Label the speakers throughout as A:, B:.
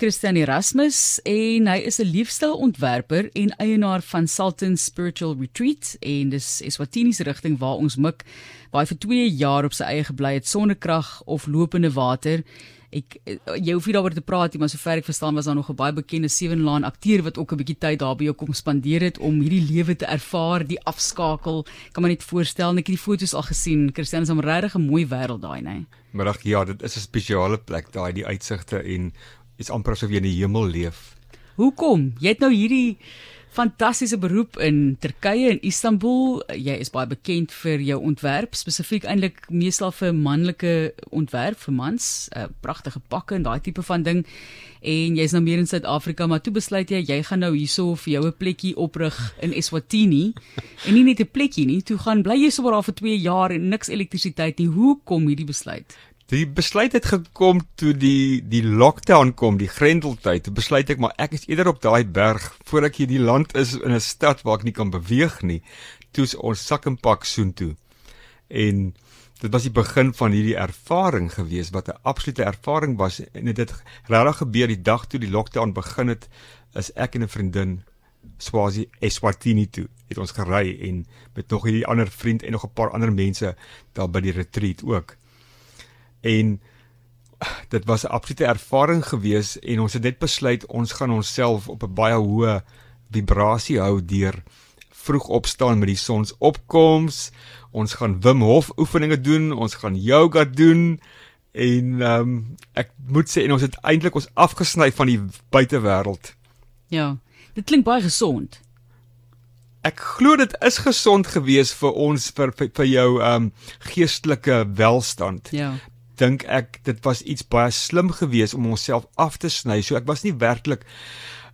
A: Christian Erasmus en hy is 'n leefstylontwerper en eienaar van Sultan Spiritual Retreat en dis Eswatini se rigting waar ons mik hy vir 2 jaar op sy eie gebly het sonder krag of lopende water. Ek jy hoef nie daaroor te praat nie, maar sover ek verstaan was daar nog 'n baie bekende Seven Laan akteur wat ook 'n bietjie tyd daar by jou kom spandeer het om hierdie lewe te ervaar, die afskakel. Kan my net voorstel, ek het die foto's al gesien. Christian is 'n regtig mooi wêreld daai, né?
B: Middag, ja, dit is 'n spesiale plek daai, die uitsigte en is amper asof jy in die hemel leef.
A: Hoekom? Jy het nou hierdie fantastiese beroep in Turkye en Istanbul. Jy is baie bekend vir jou ontwerp, spesifiek eintlik meestal vir manlike ontwerp vir mans, uh, pragtige pakke en daai tipe van ding. En jy's nou meer in Suid-Afrika, maar toe besluit jy jy gaan nou hierso vir jou 'n plekkie oprig in Eswatini. en nie net 'n plekkie nie, toe gaan bly jy sommer daar vir 2 jaar en niks elektrisiteit nie. Hoe kom hierdie besluit?
B: Die besluit het gekom toe die die lockdown kom, die grendeltyd. Toe besluit ek maar ek is eerder op daai berg voor ek hier die land is in 'n stad waar ek nie kan beweeg nie. Toe ons sak en pak soontoe. En dit was die begin van hierdie ervaring gewees wat 'n absolute ervaring was en dit het regtig gebeur die dag toe die lockdown begin het is ek en 'n vriendin Swazi Eswatini toe het ons gery en met nog hierdie ander vriend en nog 'n paar ander mense daar by die retreat ook en dit was 'n absolute ervaring gewees en ons het net besluit ons gaan onsself op 'n baie hoë vibrasie hou deur vroeg opstaan met die sonsopkoms. Ons gaan Wim Hof oefeninge doen, ons gaan yoga doen en ehm um, ek moet sê en ons het eintlik ons afgesny van die buitewêreld.
A: Ja, dit klink baie gesond.
B: Ek glo dit is gesond geweest vir ons vir vir, vir jou ehm um, geestelike welstand.
A: Ja
B: dink ek dit was iets baie slim geweest om onsself af te sny. So ek was nie werklik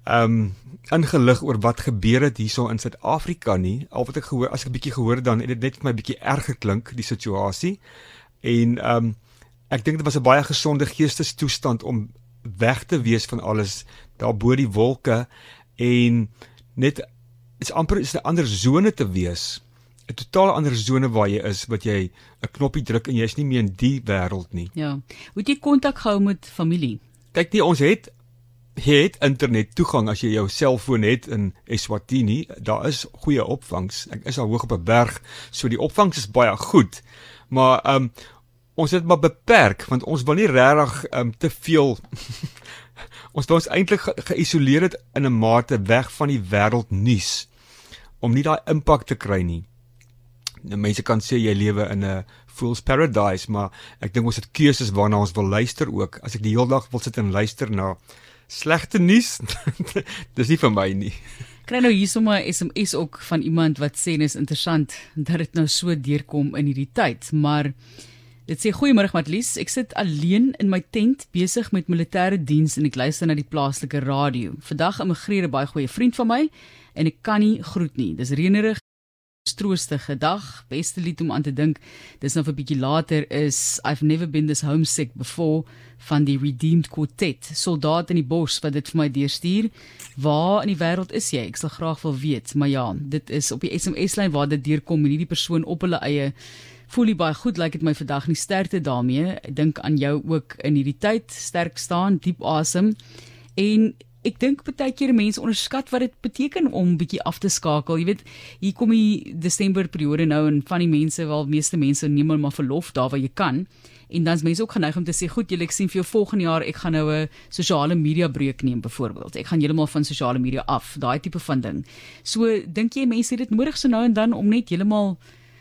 B: ehm um, ingelig oor wat gebeur het hierso in Suid-Afrika nie. Al wat ek gehoor as ek 'n bietjie gehoor dan het dit net vir my bietjie erg geklink die situasie. En ehm um, ek dink dit was 'n baie gesonde geestestoestand om weg te wees van alles daar bo die wolke en net is amper is 'n ander sone te wees 'n totaal ander sone waar jy is wat jy 'n knoppie druk en jy's nie meer in die wêreld nie.
A: Ja. Hoe het jy kontak gehou met familie?
B: Kyk nie ons het het internet toegang as jy jou selfoon het in Eswatini. Daar is goeie opvangs. Ek is al hoog op 'n berg, so die opvangs is baie goed. Maar ehm um, ons het maar beperk want ons wil nie regtig ehm um, te veel ons wou ons eintlik geïsoleer het in 'n mate weg van die wêreld nuus om nie daai impak te kry nie nou mense kan sê jy lewe in 'n fool's paradise, maar ek dink ons het keuses waarna ons wil luister ook. As ek die hele dag wil sit en luister na slegte nuus, dis nie vir my nie.
A: Kry nou hier sommer 'n SMS ook van iemand wat sê dis interessant dat dit nou so deurkom in hierdie tyd, maar dit sê goeiemôre Matlies, ek sit alleen in my tent besig met militêre diens en ek luister na die plaaslike radio. Vandag immigreer 'n baie goeie vriend van my en ek kan nie groet nie. Dis reënerig troostige dag. Beste lied om aan te dink. Dis nou 'n bietjie later is I've never been this homesick before van die Redeemed Quartet. Soldaat in die bos wat dit vir my deurstuur. Waar in die wêreld is jy? Ek sal graag wil weet. Maar ja, dit is op die SMS-lyn waar dit deurkom en hierdie persoon op hulle eie voel baie goed lyk like dit my vandag nie sterkte daarmee. Ek dink aan jou ook in hierdie tyd. Sterk staan, diep asem. En ek dink baie keer mense onderskat wat dit beteken om bietjie af te skakel. Jy weet, hier kom die Desember periode nou en van die mense, wel meeste mense neem maar verlof daar waar jy kan. En dan's mense ook geneig om te sê, "Goed, julle ek sien vir jou volgende jaar ek gaan nou 'n sosiale media breek neem byvoorbeeld. Ek gaan heeltemal van sosiale media af, daai tipe van ding." So, dink jy mense het dit nodig so nou en dan om net heeltemal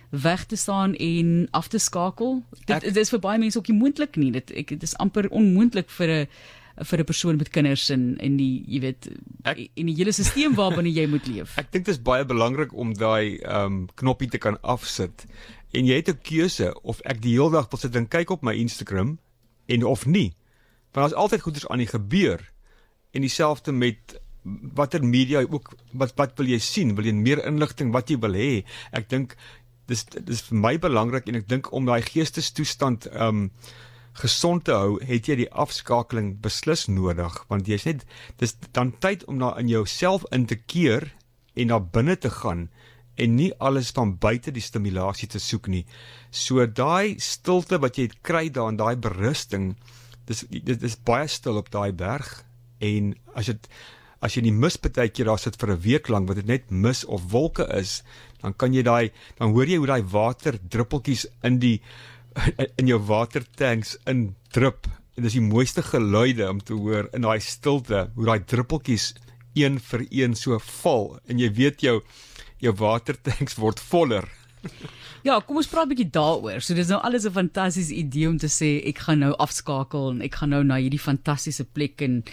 A: weg te staan en af te skakel? Dit, dit is vir baie mense ook nie moontlik nie. Dit ek dit is amper onmoontlik vir 'n vir 'n persoon met kinders en in die jy weet ek, in die hele stelsel waarbinne jy moet leef.
B: Ek dink dit is baie belangrik om daai ehm um, knoppie te kan afsit. En jy het 'n keuse of ek die hele dag wil sit en kyk op my Instagram en of nie. Want daar's altyd goeders aan die gebeur. En dieselfde met watter media ook wat wat wil jy sien? Wil jy meer inligting wat jy wil hê? Ek dink dis dis vir my belangrik en ek dink om daai geestestoestand ehm um, gesond te hou, het jy die afskakeling beslis nodig want jy's net dis dan tyd om na in jouself in te keer en na binne te gaan en nie alles van buite die stimulasie te soek nie. So daai stilte wat jy kry daar in daai berusting, dis dit is baie stil op daai berg En as dit as jy in die mis baie keer daar sit vir 'n week lank wat dit net mis of wolke is, dan kan jy daai dan hoor jy hoe daai water druppeltjies in die in jou watertanks in drup. En dis die mooiste geluide om te hoor in daai stilte, hoe daai druppeltjies een vir een so val en jy weet jou jou watertanks word voller.
A: Ja, kom ons praat 'n bietjie daaroor. So dis nou alles 'n fantastiese idee om te sê ek gaan nou afskakel en ek gaan nou na hierdie fantastiese plek en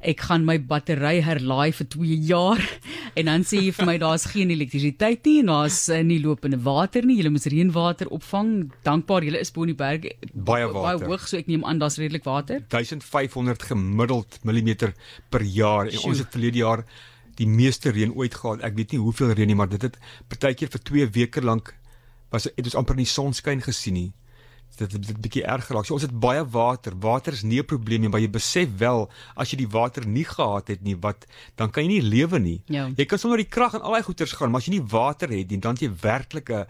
A: ek gaan my battery herlaai vir 2 jaar en dan sê jy vir my daar's geen elektrisiteit nie en daar's uh, nie lopende water nie. Jy moet reënwater opvang. Dankbaar jy is bo in die berg
B: baie water.
A: Baie hoog, so ek neem aan daar's redelik water.
B: 1500 gemiddeld millimeter per jaar en Sjoe. ons het verlede jaar die meeste reën ooit gehad. Ek weet nie hoeveel reën nie, maar dit het partykeer vir 2 weke lank was dit ons amper nie sonskyn gesien nie dit dit, dit bietjie erg geraak. So ons het baie water. Water is nie 'n probleem nie, maar jy besef wel as jy die water nie gehad het nie, wat dan kan jy nie lewe nie.
A: Ja.
B: Jy kan sonder die krag en al daai goeters gaan, maar as jy nie water het nie, dan het jy werklik 'n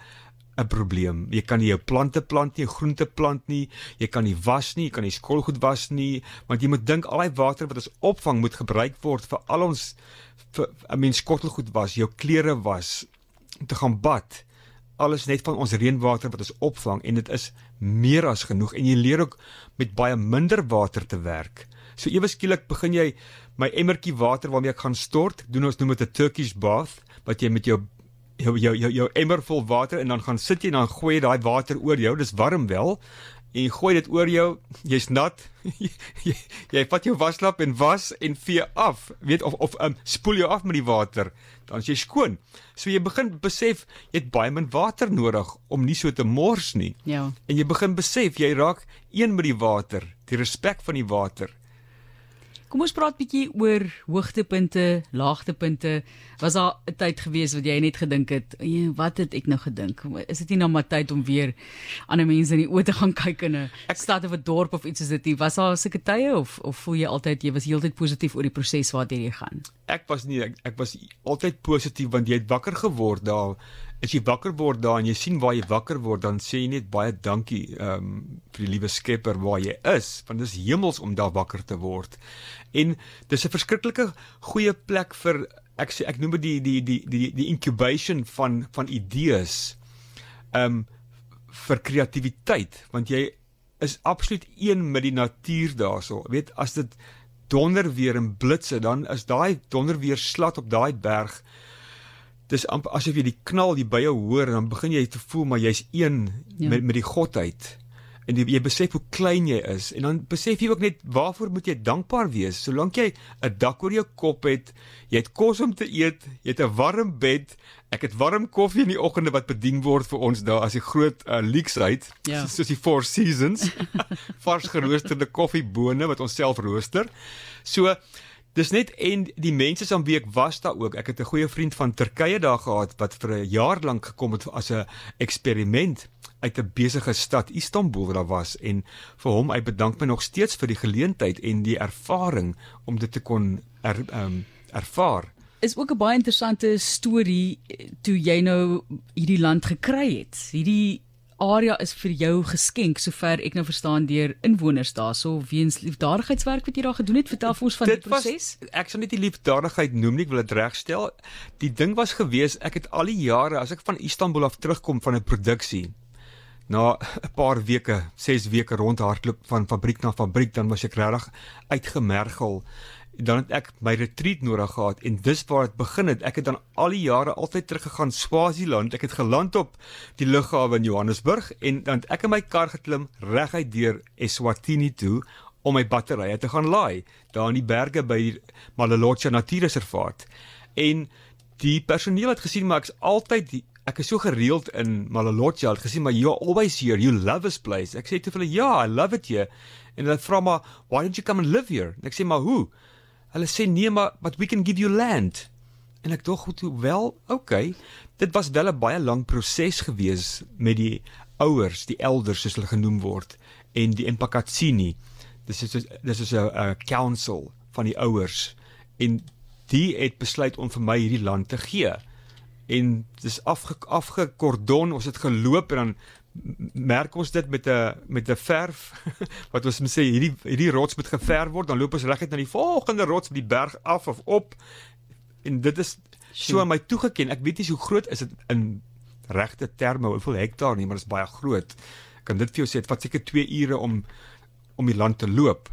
B: 'n probleem. Jy kan nie jou plante plant nie, groente plant nie, jy kan nie was nie, jy kan nie skoolgoed was nie, want jy moet dink al daai water wat ons opvang moet gebruik word vir al ons vir 'n mens skottelgoed was, jou klere was, te gaan bad alles net van ons reënwater wat ons opvang en dit is meer as genoeg en jy leer ook met baie minder water te werk. So ewe skielik begin jy my emmertjie water waarmee ek gaan stort, doen ons noem dit 'n Turkish bath wat jy met jou jou jou jou, jou emmer vol water en dan gaan sit jy en dan gooi jy daai water oor jou. Dis warm wel en jy gooi dit oor jou, jy's nat. jy, jy vat jou waslap en was en vee af. Weet of of um, spoel jou af met die water, dan is jy skoon. So jy begin besef jy het baie min water nodig om nie so te mors nie.
A: Ja.
B: En jy begin besef jy raak een met die water, die respek van die water.
A: Kom ons praat bietjie oor hoogtepunte, laagtepunte. Was daar 'n tyd gewees wat jy net gedink het, "Wat het ek nou gedink? Is dit nie nou maar tyd om weer ander mense in die oë te gaan kyk in 'n stad of 'n dorp of iets is dit nie? Was daar sulke tye of of voel jy altyd jy was heeltyd positief oor die proses waartoe jy gaan?"
B: Ek was nie ek, ek was altyd positief want jy het wakker geword daar as jy wakker word daar en jy sien waar jy wakker word dan sê jy net baie dankie ehm um, vir die liewe Skepper waar jy is want dit is hemels om daar wakker te word. En dis 'n verskriklike goeie plek vir ek sê ek noem dit die die die die die incubation van van idees. Ehm um, vir kreatiwiteit want jy is absoluut een met die natuur daarso. Weet as dit donder weer en blitse dan is daai donder weer slat op daai berg dis asof jy die knal die by jou hoor en dan begin jy te voel maar jy's een ja. met met die godheid en die, jy besef hoe klein jy is en dan besef jy ook net waarvoor moet jy dankbaar wees solank jy 'n dak oor jou kop het jy het kos om te eet jy het 'n warm bed ek het warm koffie in die oggende wat bedien word vir ons daar as die groot uh, leeks uit
A: ja.
B: soos die four seasons vars geroosterde koffiebone wat ons self rooster so Dis net en die mense aan wie ek was daar ook. Ek het 'n goeie vriend van Turkye daar gehad wat vir 'n jaar lank gekom het as 'n eksperiment uit 'n besige stad Istanbul wat daar was en vir hom hy bedank my nog steeds vir die geleentheid en die ervaring om dit te kon er, um, ervaar.
A: Is ook 'n baie interessante storie toe jy nou hierdie land gekry het. Hierdie area is vir jou geskenk sover ek nou verstaan deur inwoners daarso weens liefdadigheidswerk wat jy daar gedoen het vertel vir ons van
B: dit
A: die proses.
B: ek sal net die liefdadigheid noem nie ek wil dit regstel. Die ding was gewees ek het al die jare as ek van Istanbul af terugkom van 'n produksie na 'n paar weke 6 weke rondhardloop van fabriek na fabriek dan was ek regtig uitgemergel dan het ek my retreat nodig gehad en dis waar dit begin het. Ek het dan al die jare altyd teruggegaan Swaziland. Ek het geland op die lughawe in Johannesburg en dan het ek in my kar geklim reguit deur Eswatini toe om my batterye te gaan laai daar in die berge by Malolocha Natuurreservaat. En die personeel het gesien maar ek's altyd die, ek is so gereeld in Malolocha het gesien maar you always here you love this place. Ek sê te hulle ja, I love it here. En hulle vra maar why don't you come and live here? En ek sê maar hoe? Hulle sê nee maar but we can give you land. En ek dink goed wel, okay. Dit was wel 'n baie lang proses gewees met die ouers, die elders soos hulle genoem word en die Empakatsini. Dis is dis is 'n council van die ouers en die het besluit om vir my hierdie land te gee. En dis afge afgekordon, ons het geloop en dan merk ons dit met 'n met 'n verf wat ons moet sê hierdie hierdie rots moet geverf word dan loop ons reguit na die volgende rots op die berg af of op. En dit is so aan my toegeken. Ek weet nie hoe groot is dit in regte terme hoeveel hektaar nie maar dit is baie groot. Kan dit vir jou sê dit vat seker 2 ure om om die land te loop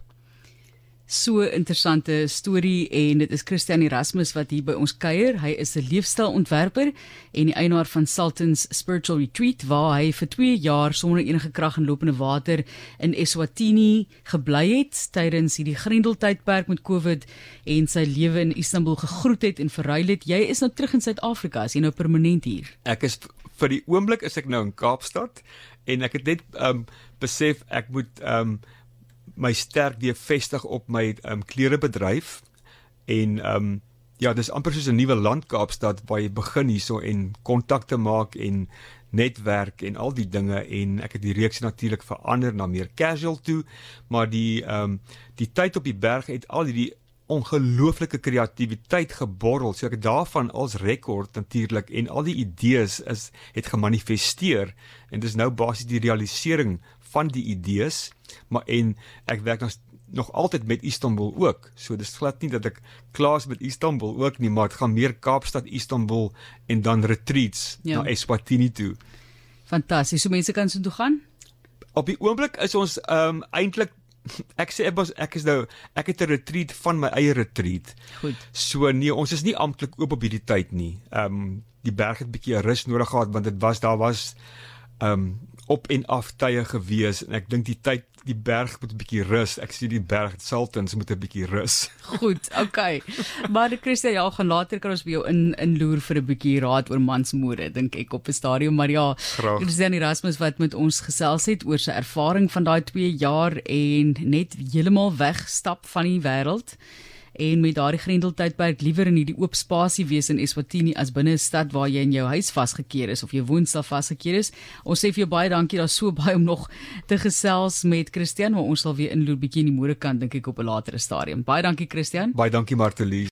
A: so interessante storie en dit is Christian Erasmus wat hier by ons kuier. Hy is 'n leefstylontwerper en die eienaar van Sultan's Spiritual Retreat waar hy vir 2 jaar sonder enige krag en lopende water in Eswatini gebly het tydens hierdie grendeltydperk met COVID en sy lewe in Istanbul gegroet het en verruil het. Jy is nou terug in Suid-Afrika, is jy nou permanent hier?
B: Ek is vir die oomblik is ek nou in Kaapstad en ek het net um besef ek moet um my sterk weer vestig op my um klerebedryf en um ja, dis amper soos 'n nuwe land Kaapstad waar jy begin hierso en kontakte maak en netwerk en al die dinge en ek het die reeks natuurlik verander na meer casual toe, maar die um die tyd op die berg het al hierdie ongelooflike kreatiwiteit geborrel. So ek het daarvan als rekord natuurlik en al die idees is het gemanifesteer en dis nou basies die realisering van die idees maar en ek werk nog nog altyd met Istanbul ook. So dis glad nie dat ek klaar is met Istanbul ook nie, maar dit gaan meer Kaapstad, Istanbul en dan retreats ja. na Eswatini toe.
A: Fantasties. So mense kan so toe gaan?
B: Op die oomblik is ons ehm um, eintlik ek sê ek was ek is nou ek het 'n retreat van my eie retreat.
A: Goed.
B: So nee, ons is nie amptelik oop op hierdie tyd nie. Ehm um, die berg het 'n bietjie rus nodig gehad want dit was daar was ehm um, op en af tye gewees en ek dink die tyd die berg moet 'n bietjie rus. Ek sien die berg Sultans moet 'n bietjie rus.
A: Goed, okay. Maar Christa, ja, gaan later kan ons by jou in inloer vir 'n bietjie raad oor mansmoere, dink ek op 'n stadium, maar ja, Christian Erasmus wat met ons gesels het oor sy ervaring van daai 2 jaar en net heeltemal wegstap van die wêreld en met daardie grendeltydperk liewer in hierdie oop spasie wees in Eswatini as binne 'n stad waar jy in jou huis vasgekeer is of jou woonstel vasgekeer is. Ons sê vir jou baie dankie, daar's so baie om nog te gesels met Christian, maar ons sal weer inloer bietjie in die moederkant dink ek op 'n latere stadium. Baie dankie Christian.
B: Baie dankie Martelie.